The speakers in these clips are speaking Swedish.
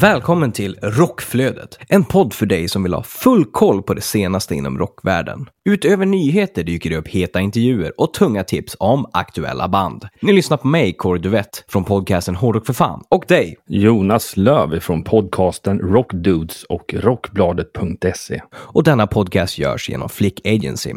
Välkommen till Rockflödet, en podd för dig som vill ha full koll på det senaste inom rockvärlden. Utöver nyheter dyker det upp heta intervjuer och tunga tips om aktuella band. Ni lyssnar på mig, Kåre Duvett, från podcasten Hårdrock för fan, och dig. Jonas Löv från podcasten Rockdudes och rockbladet.se. Och denna podcast görs genom Flick Agency.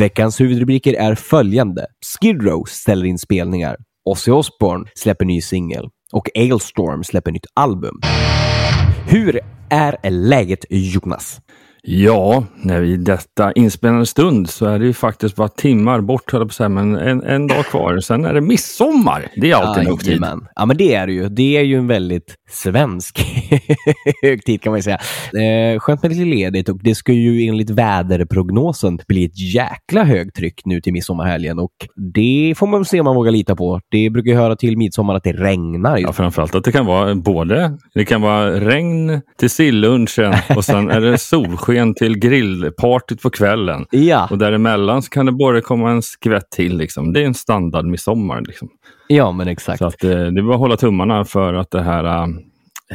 Veckans huvudrubriker är följande. Skid Row ställer in spelningar. Ozzy Osbourne släpper ny singel. Och Ailstorm släpper nytt album. Hur är läget Jonas? Ja, när vi i detta inspelande stund så är det ju faktiskt bara timmar bort, höll på säga, men en, en dag kvar. Sen är det midsommar. Det är alltid en högtid. Ja, men det är det ju. Det är ju en väldigt svensk högtid kan man ju säga. Eh, skönt med lite ledigt och det ska ju enligt väderprognosen bli ett jäkla högtryck nu till midsommarhelgen och det får man se om man vågar lita på. Det brukar ju höra till midsommar att det regnar. Ja, framförallt att det kan vara både, det kan vara regn till sillunchen och sen är det solsken till grillpartyt på kvällen. Ja. Och däremellan så kan det bara komma en skvätt till. Liksom. Det är en standard midsommar. Liksom. ja, men exakt. Så att, eh, det är bara att hålla tummarna för att det här eh,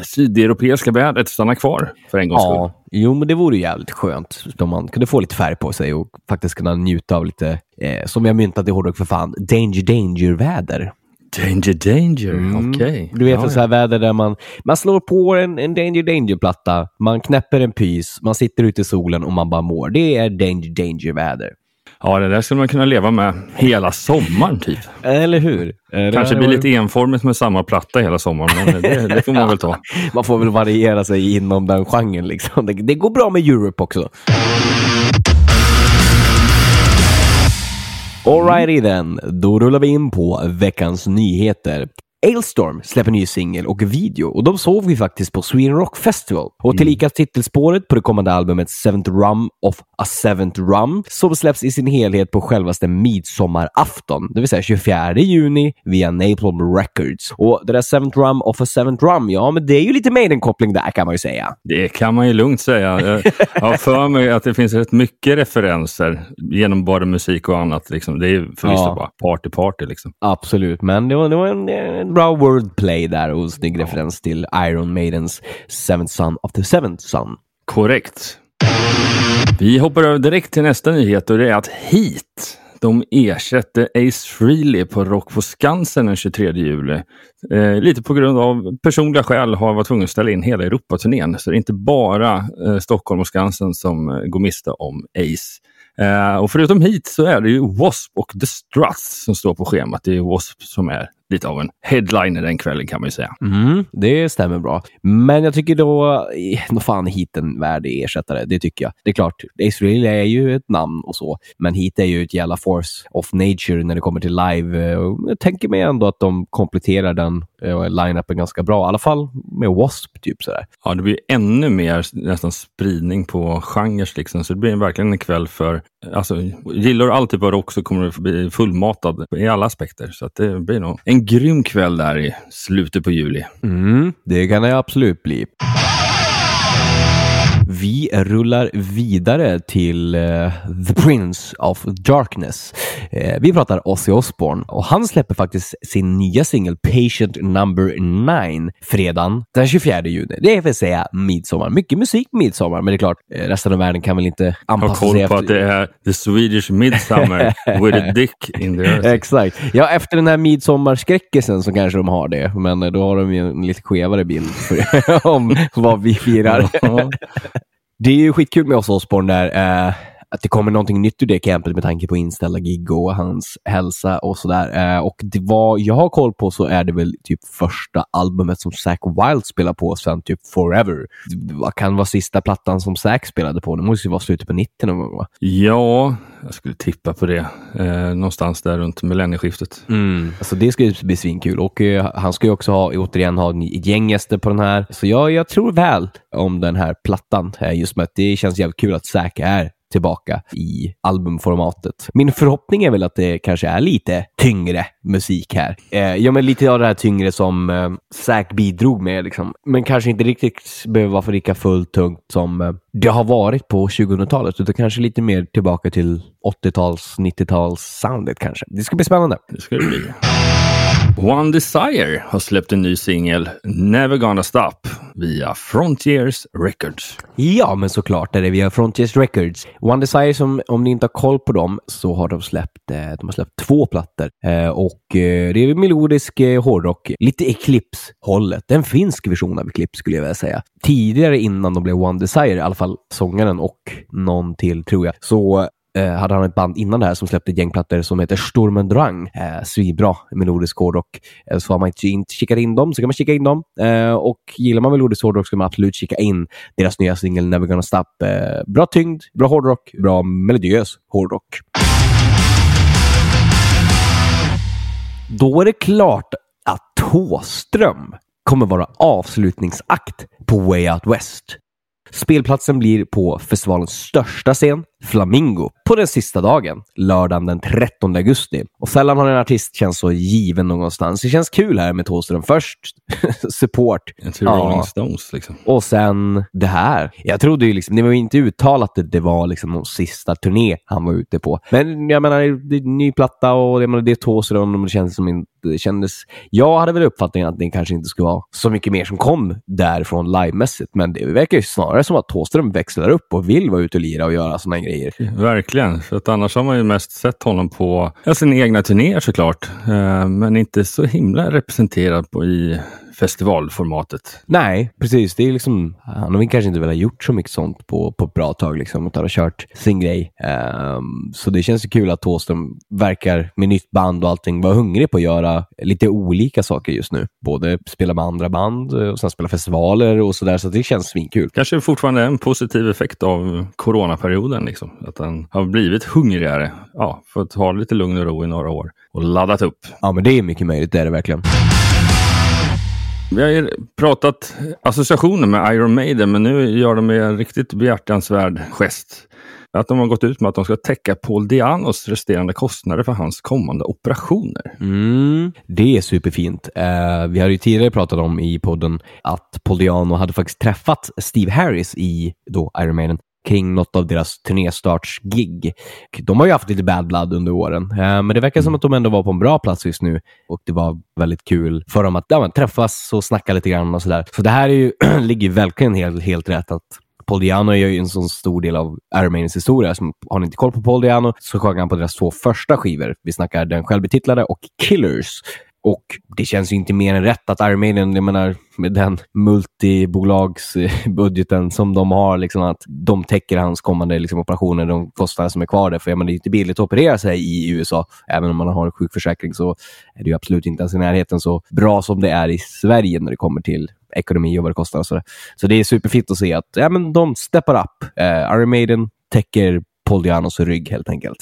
sydeuropeiska vädret stannar kvar för en gångs skull. Ja, jo, men det vore ju jävligt skönt om man kunde få lite färg på sig och faktiskt kunna njuta av lite, eh, som har myntat i hårdrock för fan, danger danger-väder. Danger, danger. Mm. Okej. Du vet, Ja, så här väder där man, man slår på en, en danger danger-platta, man knäpper en pys, man sitter ute i solen och man bara mår. Det är danger danger-väder. Ja, det där skulle man kunna leva med hela sommaren typ. Eller hur? Eh, det Kanske blir varit- lite enformigt med samma platta hela sommaren, men det, det får man väl ta. Man får väl variera sig inom den genren. Liksom. Det, det går bra med Europe också. Alrighty then, då rullar vi in på veckans nyheter. Ailstorm släpper ny singel och video och de såg vi faktiskt på Sweden Rock Festival. Och tillika titelspåret på det kommande albumet Seventh Rum of a Seventh Rum som släpps i sin helhet på självaste midsommarafton, det vill säga 24 juni via Napalm Records. Och det där Seventh Rum of a Seventh Rum, ja men det är ju lite Maiden-koppling där kan man ju säga. Det kan man ju lugnt säga. Jag har för mig att det finns rätt mycket referenser genom både musik och annat. Liksom. Det är förvisso Ja. bara party party. Liksom. Absolut, men det var, det var en, en bra wordplay där och snygg referens till Iron Maidens Seventh Son of the Seventh Son. Korrekt. Vi hoppar över direkt till nästa nyhet och det är att Heat de ersätter Ace Frehley på Rock på Skansen den 23 juli. Eh, lite på grund av personliga skäl har varit tvungen att ställa in hela Europaturnén. Så det är inte bara eh, Stockholm och Skansen som eh, går miste om Ace. Eh, och förutom Heat så är det ju Wasp och The Struts som står på schemat. Det är Wasp som är lite av en headliner den kvällen kan man ju säga. Mm, det stämmer bra. Men jag tycker då, nå fan Heat en värdig ersättare. Det tycker jag. Det är klart, Ace Frehley är ju ett namn och så, men Heat är ju ett jävla force of nature när det kommer till live. Jag tänker mig ändå att de kompletterar den eh, line-upen ganska bra. I alla fall med Wasp, typ sådär. Ja, det blir ännu mer nästan spridning på genrer. Liksom. Så det blir verkligen en kväll för... Alltså, gillar du all typ av rock så kommer du bli fullmatad i alla aspekter. Så att det blir nog en en grym kväll där i slutet på juli. Mm, det kan det absolut bli. Vi rullar vidare till eh, The Prince of Darkness. Eh, vi pratar Ozzy Osbourne och han släpper faktiskt sin nya singel Patient Number 9 fredagen den 24 juni. Det vill säga midsommar. Mycket musik midsommar, men det är klart, eh, resten av världen kan väl inte anpassa koll sig på att det är The Swedish Midsummer with a dick in the earth. Exakt. Ja, efter den här midsommarskräckelsen så kanske de har det, men då har de ju en lite skevare bild om vad vi firar. Det är ju skitkul med oss Osborn där. Eh, att det kommer någonting nytt ur det campet med tanke på inställda gig och hans hälsa och sådär. Eh, och det var, jag har koll på så är det väl typ första albumet som Zack Wild spelar på sen typ Forever. Vad kan vara sista plattan som Zack spelade på? Det måste ju vara slutet på 90 någon gång va? Ja, jag skulle tippa på det. Eh, någonstans där runt millennieskiftet. Mm. Alltså det ska ju bli svinkul och eh, han ska ju också ha, återigen ha ett gäng gäster på den här. Så jag, jag tror väl om den här plattan. Eh, just med att det känns jävligt kul att Zack är tillbaka i albumformatet. Min förhoppning är väl att det kanske är lite tyngre musik här. Eh, ja, men lite av det här tyngre som eh, Zack bidrog med, liksom. men kanske inte riktigt behöver vara för lika fullt tungt som eh, det har varit på 2000-talet, utan kanske lite mer tillbaka till 80-tals, 90-tals soundet kanske. Det ska bli spännande. Det ska det bli. One Desire har släppt en ny singel, Never Gonna Stop, via Frontiers Records. Ja, men såklart är det via Frontiers Records. One Desire, som, om ni inte har koll på dem, så har de släppt, eh, de har släppt två plattor. Eh, och eh, det är melodisk hårdrock, lite Eclipse-hållet. En finsk version av Eclipse skulle jag vilja säga. Tidigare innan de blev One Desire, i alla fall sångaren och någon till tror jag, så Eh, hade han ett band innan det här som släppte ett gäng plattor som heter Stormen Drang. Eh, svinbra melodisk hårdrock. Eh, så har man inte kikat in dem så kan man kika in dem. Eh, och gillar man melodisk hårdrock så kan man absolut kika in deras nya singel Never Gonna Stop. Eh, bra tyngd, bra hårdrock, bra melodiös hårdrock. Då är det klart att Tåström kommer vara avslutningsakt på Way Out West. Spelplatsen blir på festivalens största scen, Flamingo, på den sista dagen, lördagen den 13 augusti. Och sällan har en artist känts så given någonstans. Det känns kul här med Thåström. Först support. Till Rolling Stones liksom. Och sen det här. Jag trodde ju liksom, det var ju inte uttalat att det var liksom någon sista turné han var ute på. Men jag menar, det är ny platta och det är Thåström och det kändes som inte det kändes... Jag hade väl uppfattningen att det kanske inte skulle vara så mycket mer som kom därifrån livemässigt, men det verkar ju snarare som att Thåström växlar upp och vill vara ute och lira och göra sådana grejer. Verkligen, för att annars har man ju mest sett honom på ja, sina egna turnéer såklart, eh, men inte så himla representerad på i festivalformatet. Nej, precis. Det är liksom, han har kanske inte velat gjort så mycket sånt på, på ett bra tag, liksom, utan har kört sin grej. Um, så det känns ju kul att Thåström verkar med nytt band och allting vara hungrig på att göra lite olika saker just nu. Både spela med andra band och sen spela festivaler och sådär, så det känns svinkul. Kanske fortfarande en positiv effekt av coronaperioden, liksom. att han har blivit hungrigare. Ja, för att ha lite lugn och ro i några år och laddat upp. Ja, men det är mycket möjligt, det är det verkligen. Vi har ju pratat associationer med Iron Maiden, men nu gör de en riktigt behjärtansvärd gest. Att de har gått ut med att de ska täcka Paul Dianos resterande kostnader för hans kommande operationer. Mm, det är superfint. Uh, vi har ju tidigare pratat om i podden att Paul Diano hade faktiskt träffat Steve Harris i då Iron Maiden kring något av deras turnéstartsgig. De har ju haft lite bad blood under åren, uh, men det verkar som att de ändå var på en bra plats just nu och det var väldigt kul för dem att ja, träffas och snacka lite grann och sådär. Så det här är ju, ligger verkligen helt, helt rätt att Paul Diano är ju en sån stor del av Iron Maidens historia. Som, har ni inte koll på Paul Diano så sjöng han på deras två första skivor. Vi snackar den självbetitlade och Killers. Och det känns ju inte mer än rätt att Iron Maiden, jag menar med den multibolagsbudgeten som de har, liksom att de täcker hans kommande liksom, operationer, de kostnader som är kvar där. För jag menar, det är inte billigt att operera sig i USA. Även om man har en sjukförsäkring så är det ju absolut inte ens i närheten så bra som det är i Sverige när det kommer till ekonomi och vad det kostar. Och så, så det är superfint att se att ja, men de steppar upp. Eh, Iron Maiden täcker Paul Dianos rygg helt enkelt.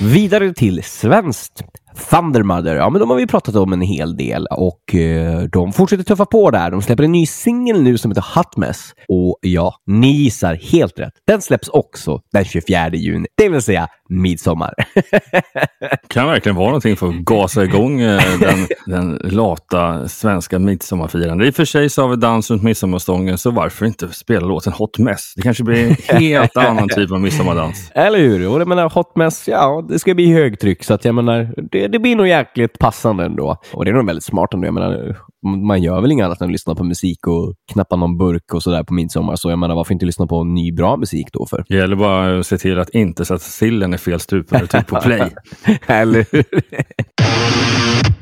Vidare till svenskt. Thundermother, ja men de har vi pratat om en hel del och eh, de fortsätter tuffa på där. De släpper en ny singel nu som heter Hot Mess. Och ja, ni gissar helt rätt. Den släpps också den 24 juni, det vill säga midsommar. kan verkligen vara någonting för att gasa igång eh, den, den lata svenska midsommarfirandet. I och för sig så har vi dans runt midsommarstången, så varför inte spela låten Hot Mess? Det kanske blir en helt annan typ av midsommardans. Eller hur? Och jag menar, Hot Mess, ja, det ska bli högtryck, så att jag menar, det, det blir nog jäkligt passande ändå. Och det är nog väldigt smart ändå. Jag menar, man gör väl inget annat än att lyssna på musik och knappa någon burk och sådär på midsommar. Så jag menar, varför inte lyssna på ny bra musik då för? Det gäller bara att se till att inte sätta sillen i fel stup när du trycker på play. Eller?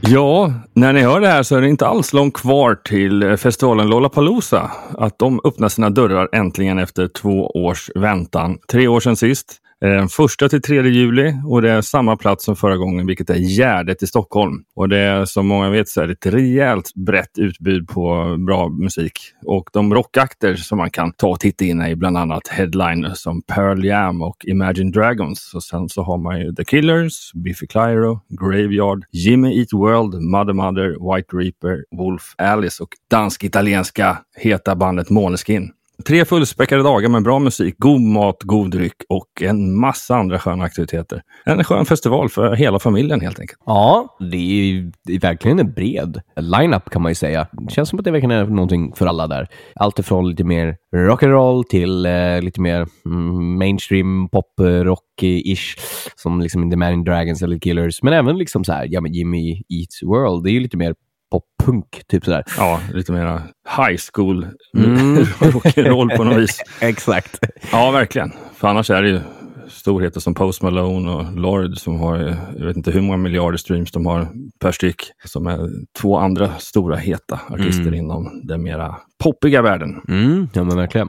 Ja, när ni hör det här så är det inte alls långt kvar till eh, festivalen Lollapalooza. Att de öppnar sina dörrar äntligen efter två års väntan. Tre år sedan sist. Eh, Den första till 3 juli och det är samma plats som förra gången, vilket är Gärdet i Stockholm. Och det är som många vet så är det ett rejält brett utbud på bra musik. Och de rockakter som man kan ta och titta in i bland annat Headliners som Pearl Jam och Imagine Dragons. Och sen så har man ju The Killers, Biffy Clyro, Graveyard, Jimmy Eat World, Mother Mother, White Reaper, Wolf Alice och dansk-italienska heta bandet Måneskin. Tre fullspäckade dagar med bra musik, god mat, god dryck och en massa andra sköna aktiviteter. En skön festival för hela familjen helt enkelt. Ja, det är, ju- det är verkligen en bred line-up kan man ju säga. Det känns som att det verkligen är någonting för alla där. Allt ifrån lite mer rock'n'roll till eh, lite mer mm, mainstream pop-rock-ish som liksom The Man in Dragons eller Killers. Men även liksom så här, ja men Jimmy Eats World, det är ju lite mer pop-punk, typ sådär. Ja, lite mera high school Mm. rock'n'roll på något vis. Exakt. Ja, verkligen. För annars är det ju storheter som Post Malone och Lord som har, jag vet inte hur många miljarder streams de har per styck. Som är två andra stora heta artister inom den mera poppiga världen. Mm, ja men verkligen.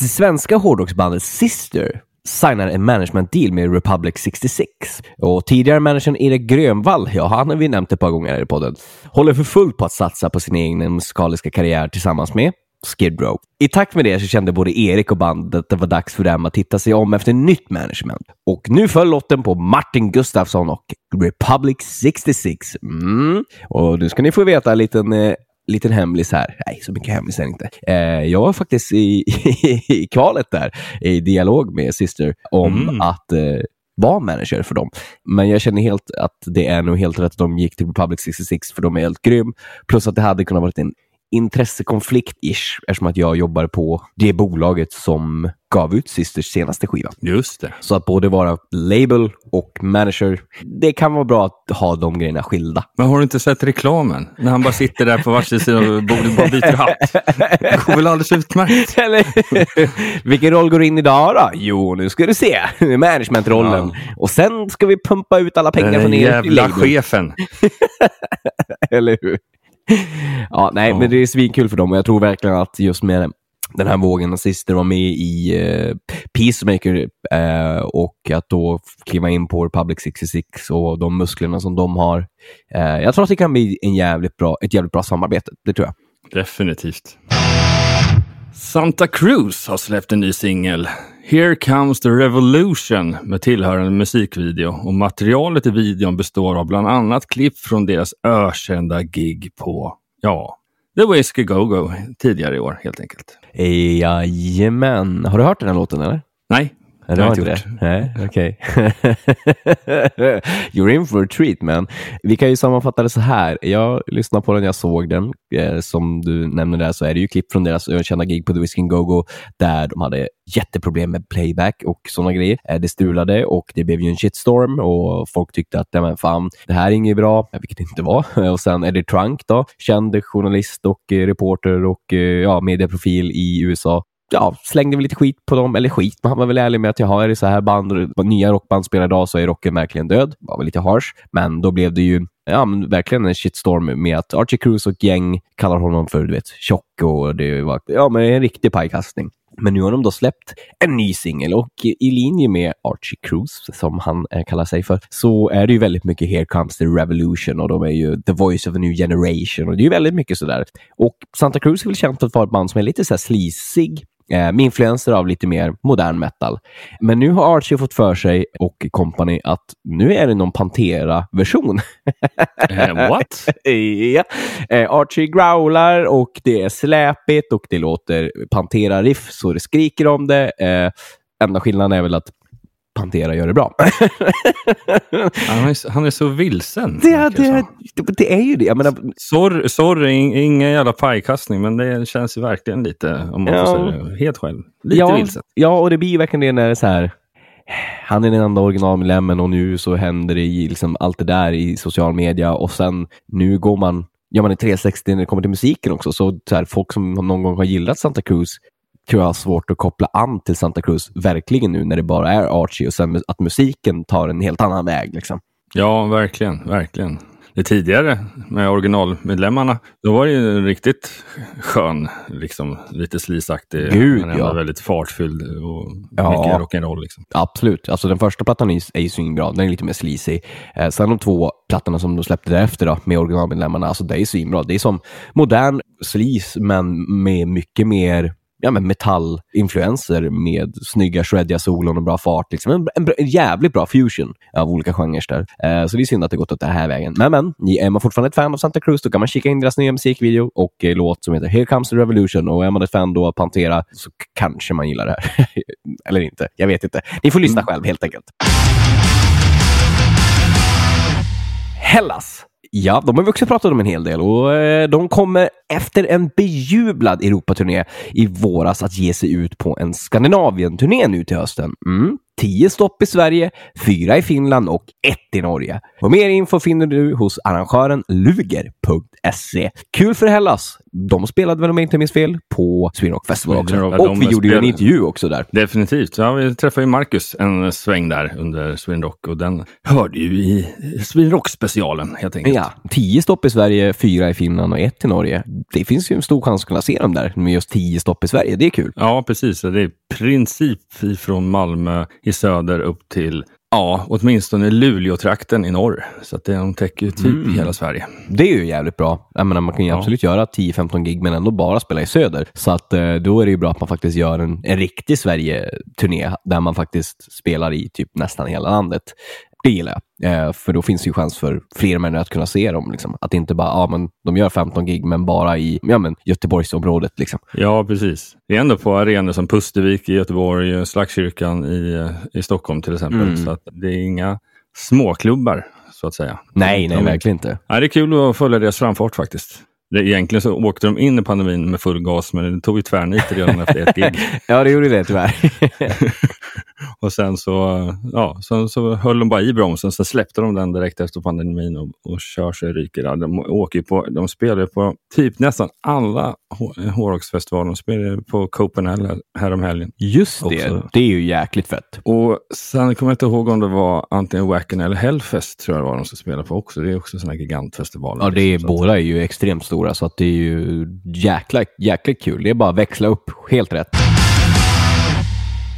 Det svenska hårdrocksbandet Sister signar en management deal med Republic 66. Och tidigare managern Erik Grönvall, ja han har vi nämnt ett par gånger här i podden, håller för fullt på att satsa på sin egen musikaliska karriär tillsammans med Skid Row. I takt med det så kände både Erik och bandet att det var dags för dem att titta sig om efter nytt management. Och nu föll lotten på Martin Gustafsson och Republic 66. Mm. Och nu ska ni få veta en liten eh, liten hemlis här. Nej, så mycket hemlis är inte. Eh, jag var faktiskt i, i kvalet där, i dialog med Sister om Mm. att eh, vara manager för dem. Men jag känner helt att det är nog helt rätt att de gick till Republic 66 för de är helt grym. Plus att det hade kunnat vara en intressekonflikt-ish eftersom att jag jobbar på det bolaget som gav ut Sisters senaste skiva. Just det. Så att både vara label och manager, det kan vara bra att ha de grejerna skilda. Men har du inte sett reklamen? När han bara sitter där på varsin sida av bordet och bara byter hatt. Det går väl alldeles utmärkt? Eller Vilken roll går in idag då? Jo, nu ska du se. Managementrollen. Och sen ska vi pumpa ut alla pengar Den från er jävla label. chefen. Eller hur? Ja, nej, Ja. men det är svinkul för dem och jag tror verkligen att just med den här vågen nazister var med i eh, Peacemaker eh, och att då kliva in på Republic 66 och de musklerna som de har. Eh, jag tror att det kan bli en jävligt bra, ett jävligt bra samarbete. Det tror jag. Definitivt. Santa Cruz har släppt en ny singel. Here comes the revolution med tillhörande musikvideo. Och materialet i videon består av bland annat klipp från deras ökända gig på, ja, The Whiskey Go-Go tidigare i år helt enkelt. Jajamän. Har du hört den här låten eller? Nej, Nej, det har jag inte inte det. Nej, okej. You're in for a treat man. Vi kan ju sammanfatta det så här. Jag lyssnade på den, jag såg den. Eh, som du nämnde där så är det ju klipp från deras ökända gig på The Whiskey Go Go där de hade jätteproblem med playback och sådana grejer. Eh, det strulade och det blev ju en shitstorm och folk tyckte att "Nej, men fan, det här är inget bra, vilket det inte var. Och sen Eddie Trunk då, känd journalist och eh, reporter och eh, ja, medieprofil i USA ja, slängde väl lite skit på dem, eller skit, men han var väl ärlig med att jag är det så här band, nya rockband spelar idag så är rocken verkligen död. Var väl lite harsh, men då blev det ju ja, men verkligen en shitstorm med att Archie Cruz och gäng kallar honom för du vet, tjock och det var ja, men en riktig pajkastning. Men nu har de då släppt en ny singel och i linje med Archie Cruz, som han eh, kallar sig för, så är det ju väldigt mycket Here comes the revolution och de är ju the voice of a new generation och det är ju väldigt mycket sådär. Och Santa Cruz är väl känt för att vara ett band som är lite så här slisig, eh, med influenser av lite mer modern metal. Men nu har Archie fått för sig och company att nu är det någon Pantera-version. Eh, what? ja. eh, Archie growlar och det är släpigt och det låter Pantera-riff så det skriker om det. Eh, enda skillnaden är väl att Pantera gör det bra. Han är, han är så vilsen. det, det det, är ju det. Jag menar, Sorry, sorry, in- ingen jävla pajkastning, men det känns ju verkligen lite, om man Ja. får säga det helt själv, lite ja, vilset. Ja, och det blir verkligen det när det är så här. Han är den enda originalmedlemmen och nu så händer det i liksom allt det där i social media och sen nu går man, gör man en 360 när det kommer till musiken också. Så, så här, folk som någon gång har gillat Santa Cruz tror jag har svårt att koppla an till Santa Cruz verkligen nu när det bara är Archie och sen att musiken tar en helt annan väg. Liksom. Ja, verkligen, verkligen. Det tidigare med originalmedlemmarna, då var det ju en riktigt skön, liksom lite slisaktig, Gud, men ja. väldigt fartfylld och Ja. mycket rock'n'roll. Liksom. Absolut. Alltså den första plattan är ju svinbra. Den är lite mer sleazy. Eh, sen de två plattorna som de släppte därefter då, med originalmedlemmarna, alltså det är svinbra. Det är som modern sleaze, men med mycket mer ja, men metallinfluenser med snygga shreddiga solon och bra fart. Liksom. En, en, bra- en jävligt bra fusion av olika genrer där. Eh, så det är synd att det gått åt den här vägen. Men, men, är man fortfarande ett fan av Santa Cruz, då kan man kika in deras nya musikvideo och eh, låt som heter Here Comes the Revolution. Och är man ett fan då av Pantera så kanske man gillar det här. Eller inte. Jag vet inte. Ni får lyssna själv helt enkelt. Hellas. Ja, de har vi också pratat om en hel del och eh, de kommer efter en bejublad Europaturné i våras att ge sig ut på en Skandinavien-turné nu till hösten. Mm. Tio stopp i Sverige, fyra i Finland och ett i Norge. Och mer info finner du hos arrangören luger.se. Kul för Hellas. De spelade väl om jag inte minns fel på Sweden Rock Festival också. Ja, Och vi gjorde ju en intervju också där. Definitivt. Ja, vi träffade ju Marcus en sväng där under Sweden Rock och den hörde ju i Sweden Rock-specialen helt enkelt. Ja, tio stopp i Sverige, fyra i Finland och ett i Norge. Det finns ju en stor chans att kunna se dem där med just tio stopp i Sverige. Det är kul. Ja, precis. Det är i princip från Malmö i söder upp till, ja, åtminstone Luleå-trakten i norr. Så att det, de täcker ju typ hela Sverige. Det är ju jävligt bra. Jag menar, man kan ju Ja. absolut göra 10-15 gig men ändå bara spela i söder. Så att eh, då är det ju bra att man faktiskt gör en, en riktig Sverige-turné där man faktiskt spelar i typ nästan hela landet. Det gillar jag. Eh, för då finns det ju chans för fler människor att kunna se dem. Liksom. Att inte bara, ja men de gör 15 gig men bara i ja, men, Göteborgsområdet. Liksom. Ja, precis. Det är ändå på arenor som Pustervik i Göteborg, Slagskyrkan i, i Stockholm till exempel. Mm. Så att det är inga småklubbar, så att säga. Nej, nej, De- verkligen inte. Nej, det är kul att följa deras framfart faktiskt. Egentligen så åkte de in i pandemin med full gas, men det tog ju tvärnit redan efter ett gig. Ja, det gjorde det tyvärr. Och sen så, ja, så, så höll de bara i bromsen, sen släppte de den direkt efter pandemin och, och kör sig ryker. De, åker på, de spelar på typ nästan alla hårdrocksfestivaler. De spelar på Copenhagen häromhelgen. Just det, Också. det är ju jäkligt fett. Och sen kommer jag inte ihåg om det var antingen Wacken eller Hellfest tror jag det var de ska spela på också. Det är också sådana gigantfestivaler. Ja, det är, båda är ju extremt stora, så att det är ju jäkla, jäkla kul. Det är bara att växla upp helt rätt.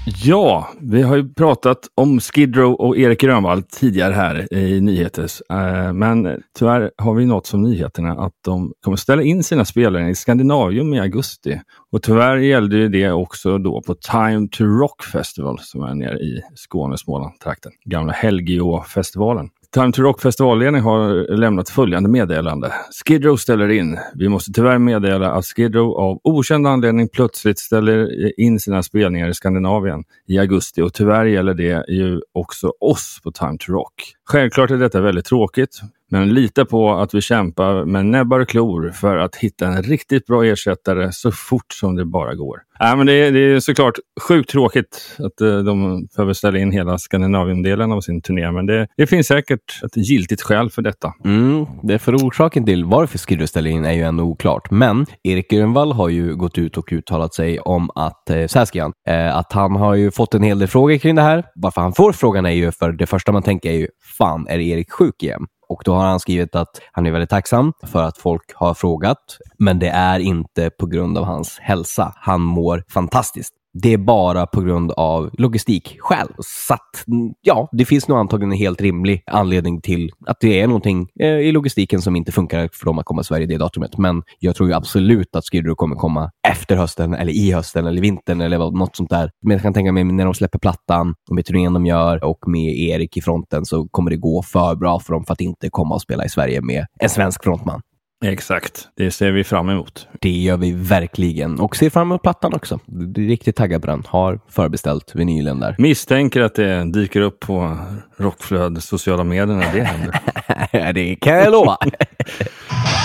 Ja, vi har ju pratat om Skid Row och Erik Grönvall tidigare här i Nyheters. Eh, men tyvärr har vi nått som nyheterna att de kommer ställa in sina spelare i Skandinavium i augusti. Och tyvärr gällde det också då på Time to Rock Festival som är nere i Skåne, Småland-trakten. Gamla Helgeå-festivalen. Time to Rock festivalledning har lämnat följande meddelande. Skid Row ställer in. Vi måste tyvärr meddela att Skid Row av okänd anledning plötsligt ställer in sina spelningar i Skandinavien i augusti och tyvärr gäller det ju också oss på Time to Rock. Självklart är detta väldigt tråkigt, men lita på att vi kämpar med näbbar och klor för att hitta en riktigt bra ersättare så fort som det bara går. Äh, men det, är, det är såklart sjukt tråkigt att eh, de behöver ställa in hela Skandinaviendelen av sin turné, men det, det finns säkert ett giltigt skäl för detta. Mm, det är för orsaken till varför Skid ställer in är ju ändå oklart. Men Erik Grönvall har ju gått ut och uttalat sig om att, eh, så här ska han, eh, att han har ju fått en hel del frågor kring det här. Varför han får frågan är ju för det första man tänker är ju, fan är Erik sjuk igen? Och då har han skrivit att han är väldigt tacksam för att folk har frågat, men det är inte på grund av hans hälsa. Han mår fantastiskt. Det är bara på grund av logistikskäl. Så att, mm, ja, det finns nog antagligen en helt rimlig anledning till att det är någonting eh, i logistiken som inte funkar för dem att komma till Sverige det datumet. Men jag tror ju absolut att Skid kommer komma efter hösten, eller i hösten, eller vintern, eller något sånt där. Men jag kan tänka mig när de släpper plattan, och med turnén de gör och med Erik i fronten så kommer det gå för bra för dem för att inte komma och spela i Sverige med en svensk frontman. Exakt, det ser vi fram emot. Det gör vi verkligen. Och ser fram emot plattan också. Riktigt taggad på den. Har förbeställt vinylen där. Misstänker att det dyker upp på Rockflöd sociala medier när det händer. det kan jag lova.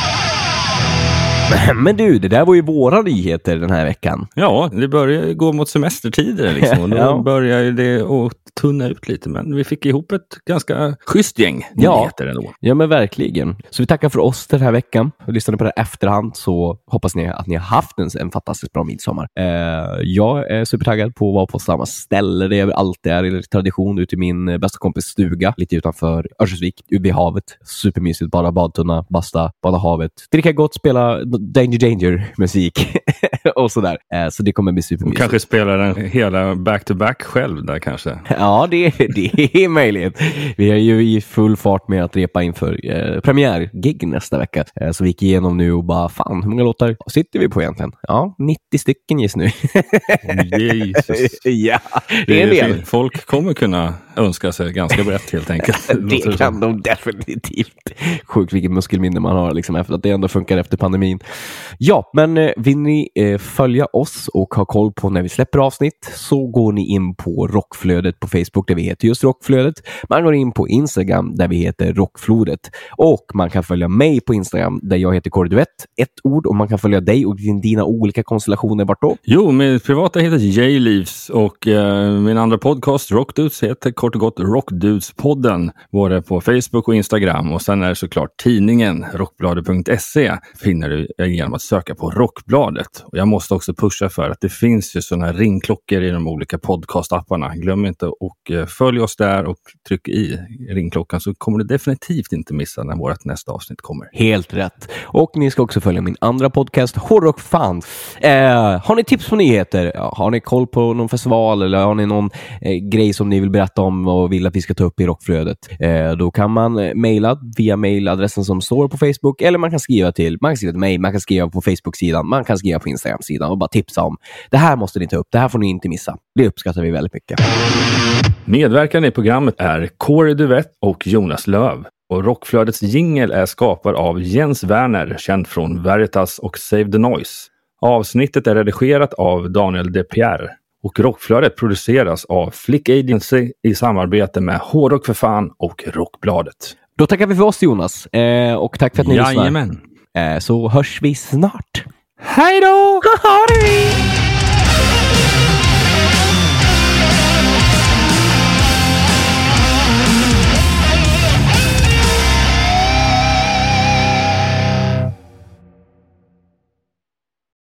Men du, det där var ju våra nyheter den här veckan. Ja, det börjar gå mot semestertider liksom. Och då Ja. börjar det att tunna ut lite. Men vi fick ihop ett ganska schysst gäng Ja. nyheter ändå. Ja men verkligen. Så vi tackar för oss den här veckan. Och lyssnade på det här efterhand så hoppas ni att ni har haft en, en fantastiskt bra midsommar. Eh, jag är supertaggad på att vara på samma ställe där jag alltid är i tradition ute i min bästa kompis stuga lite utanför Örnsköldsvik, vid havet. Supermysigt, bara badtunna, basta, bada havet, dricka gott, spela Danger Danger musik och sådär. Eh, så det kommer bli supermysigt. kanske spelar den hela back-to-back själv där kanske. Ja, det, det är möjligt. Vi är ju i full fart med att repa inför eh, premiärgig nästa vecka. Eh, så vi gick igenom nu och bara, fan, hur många låtar sitter vi på egentligen? Ja, 90 stycken just nu. Jesus. ja, det är en del. Folk kommer kunna önska sig ganska brett helt enkelt. Det kan de definitivt. Sjukt vilket muskelminne man har, liksom, efter att det ändå funkar efter pandemin. Ja, men eh, vill ni eh, följa oss och ha koll på när vi släpper avsnitt så går ni in på Rockflödet på Facebook där vi heter just Rockflödet. Man går in på Instagram där vi heter Rockflodet och man kan följa mig på Instagram där jag heter Korduett, ett ord och man kan följa dig och dina olika konstellationer vart då? Jo, min privata heter J-Leaves och eh, min andra podcast Rockdudes heter kort och gott Rockdudespodden. Både på Facebook och Instagram. Och sen är det såklart tidningen rockbladet.se finner du Eh, genom att söka på Rockbladet. Och jag måste också pusha för att det finns ju sådana här ringklockor i de olika podcastapparna. Glöm inte och eh, följ oss där och tryck i ringklockan så kommer du definitivt inte missa när vårt nästa avsnitt kommer. Helt rätt. Och ni ska också följa min andra podcast, Hårdrock Fan. Eh, har ni tips på nyheter? Har ni koll på någon festival eller har ni någon eh, grej som ni vill berätta om och vill att vi ska ta upp i rockflödet? Eh, då kan man eh, mejla via mejladressen som står på Facebook eller man kan skriva till, man kan skriva till mig, man kan skriva på Facebook-sidan, man kan skriva på Instagram-sidan och bara tipsa om det här måste ni ta upp, det här får ni inte missa. Det uppskattar vi väldigt mycket. Medverkande i programmet är Corey Duvett och Jonas Löv. Och Rockflödets jingel är skapad av Jens Werner, känd från Veritas och Save the Noise. Avsnittet är redigerat av Daniel De Pierre. Och Rockflödet produceras av Flick Agency i samarbete med Hårdrock för fan och Rockbladet. Då tackar vi för oss Jonas eh, och tack för att ni lyssnar. Jajamän! Eh, så hörs vi snart. Hej då! Ha det!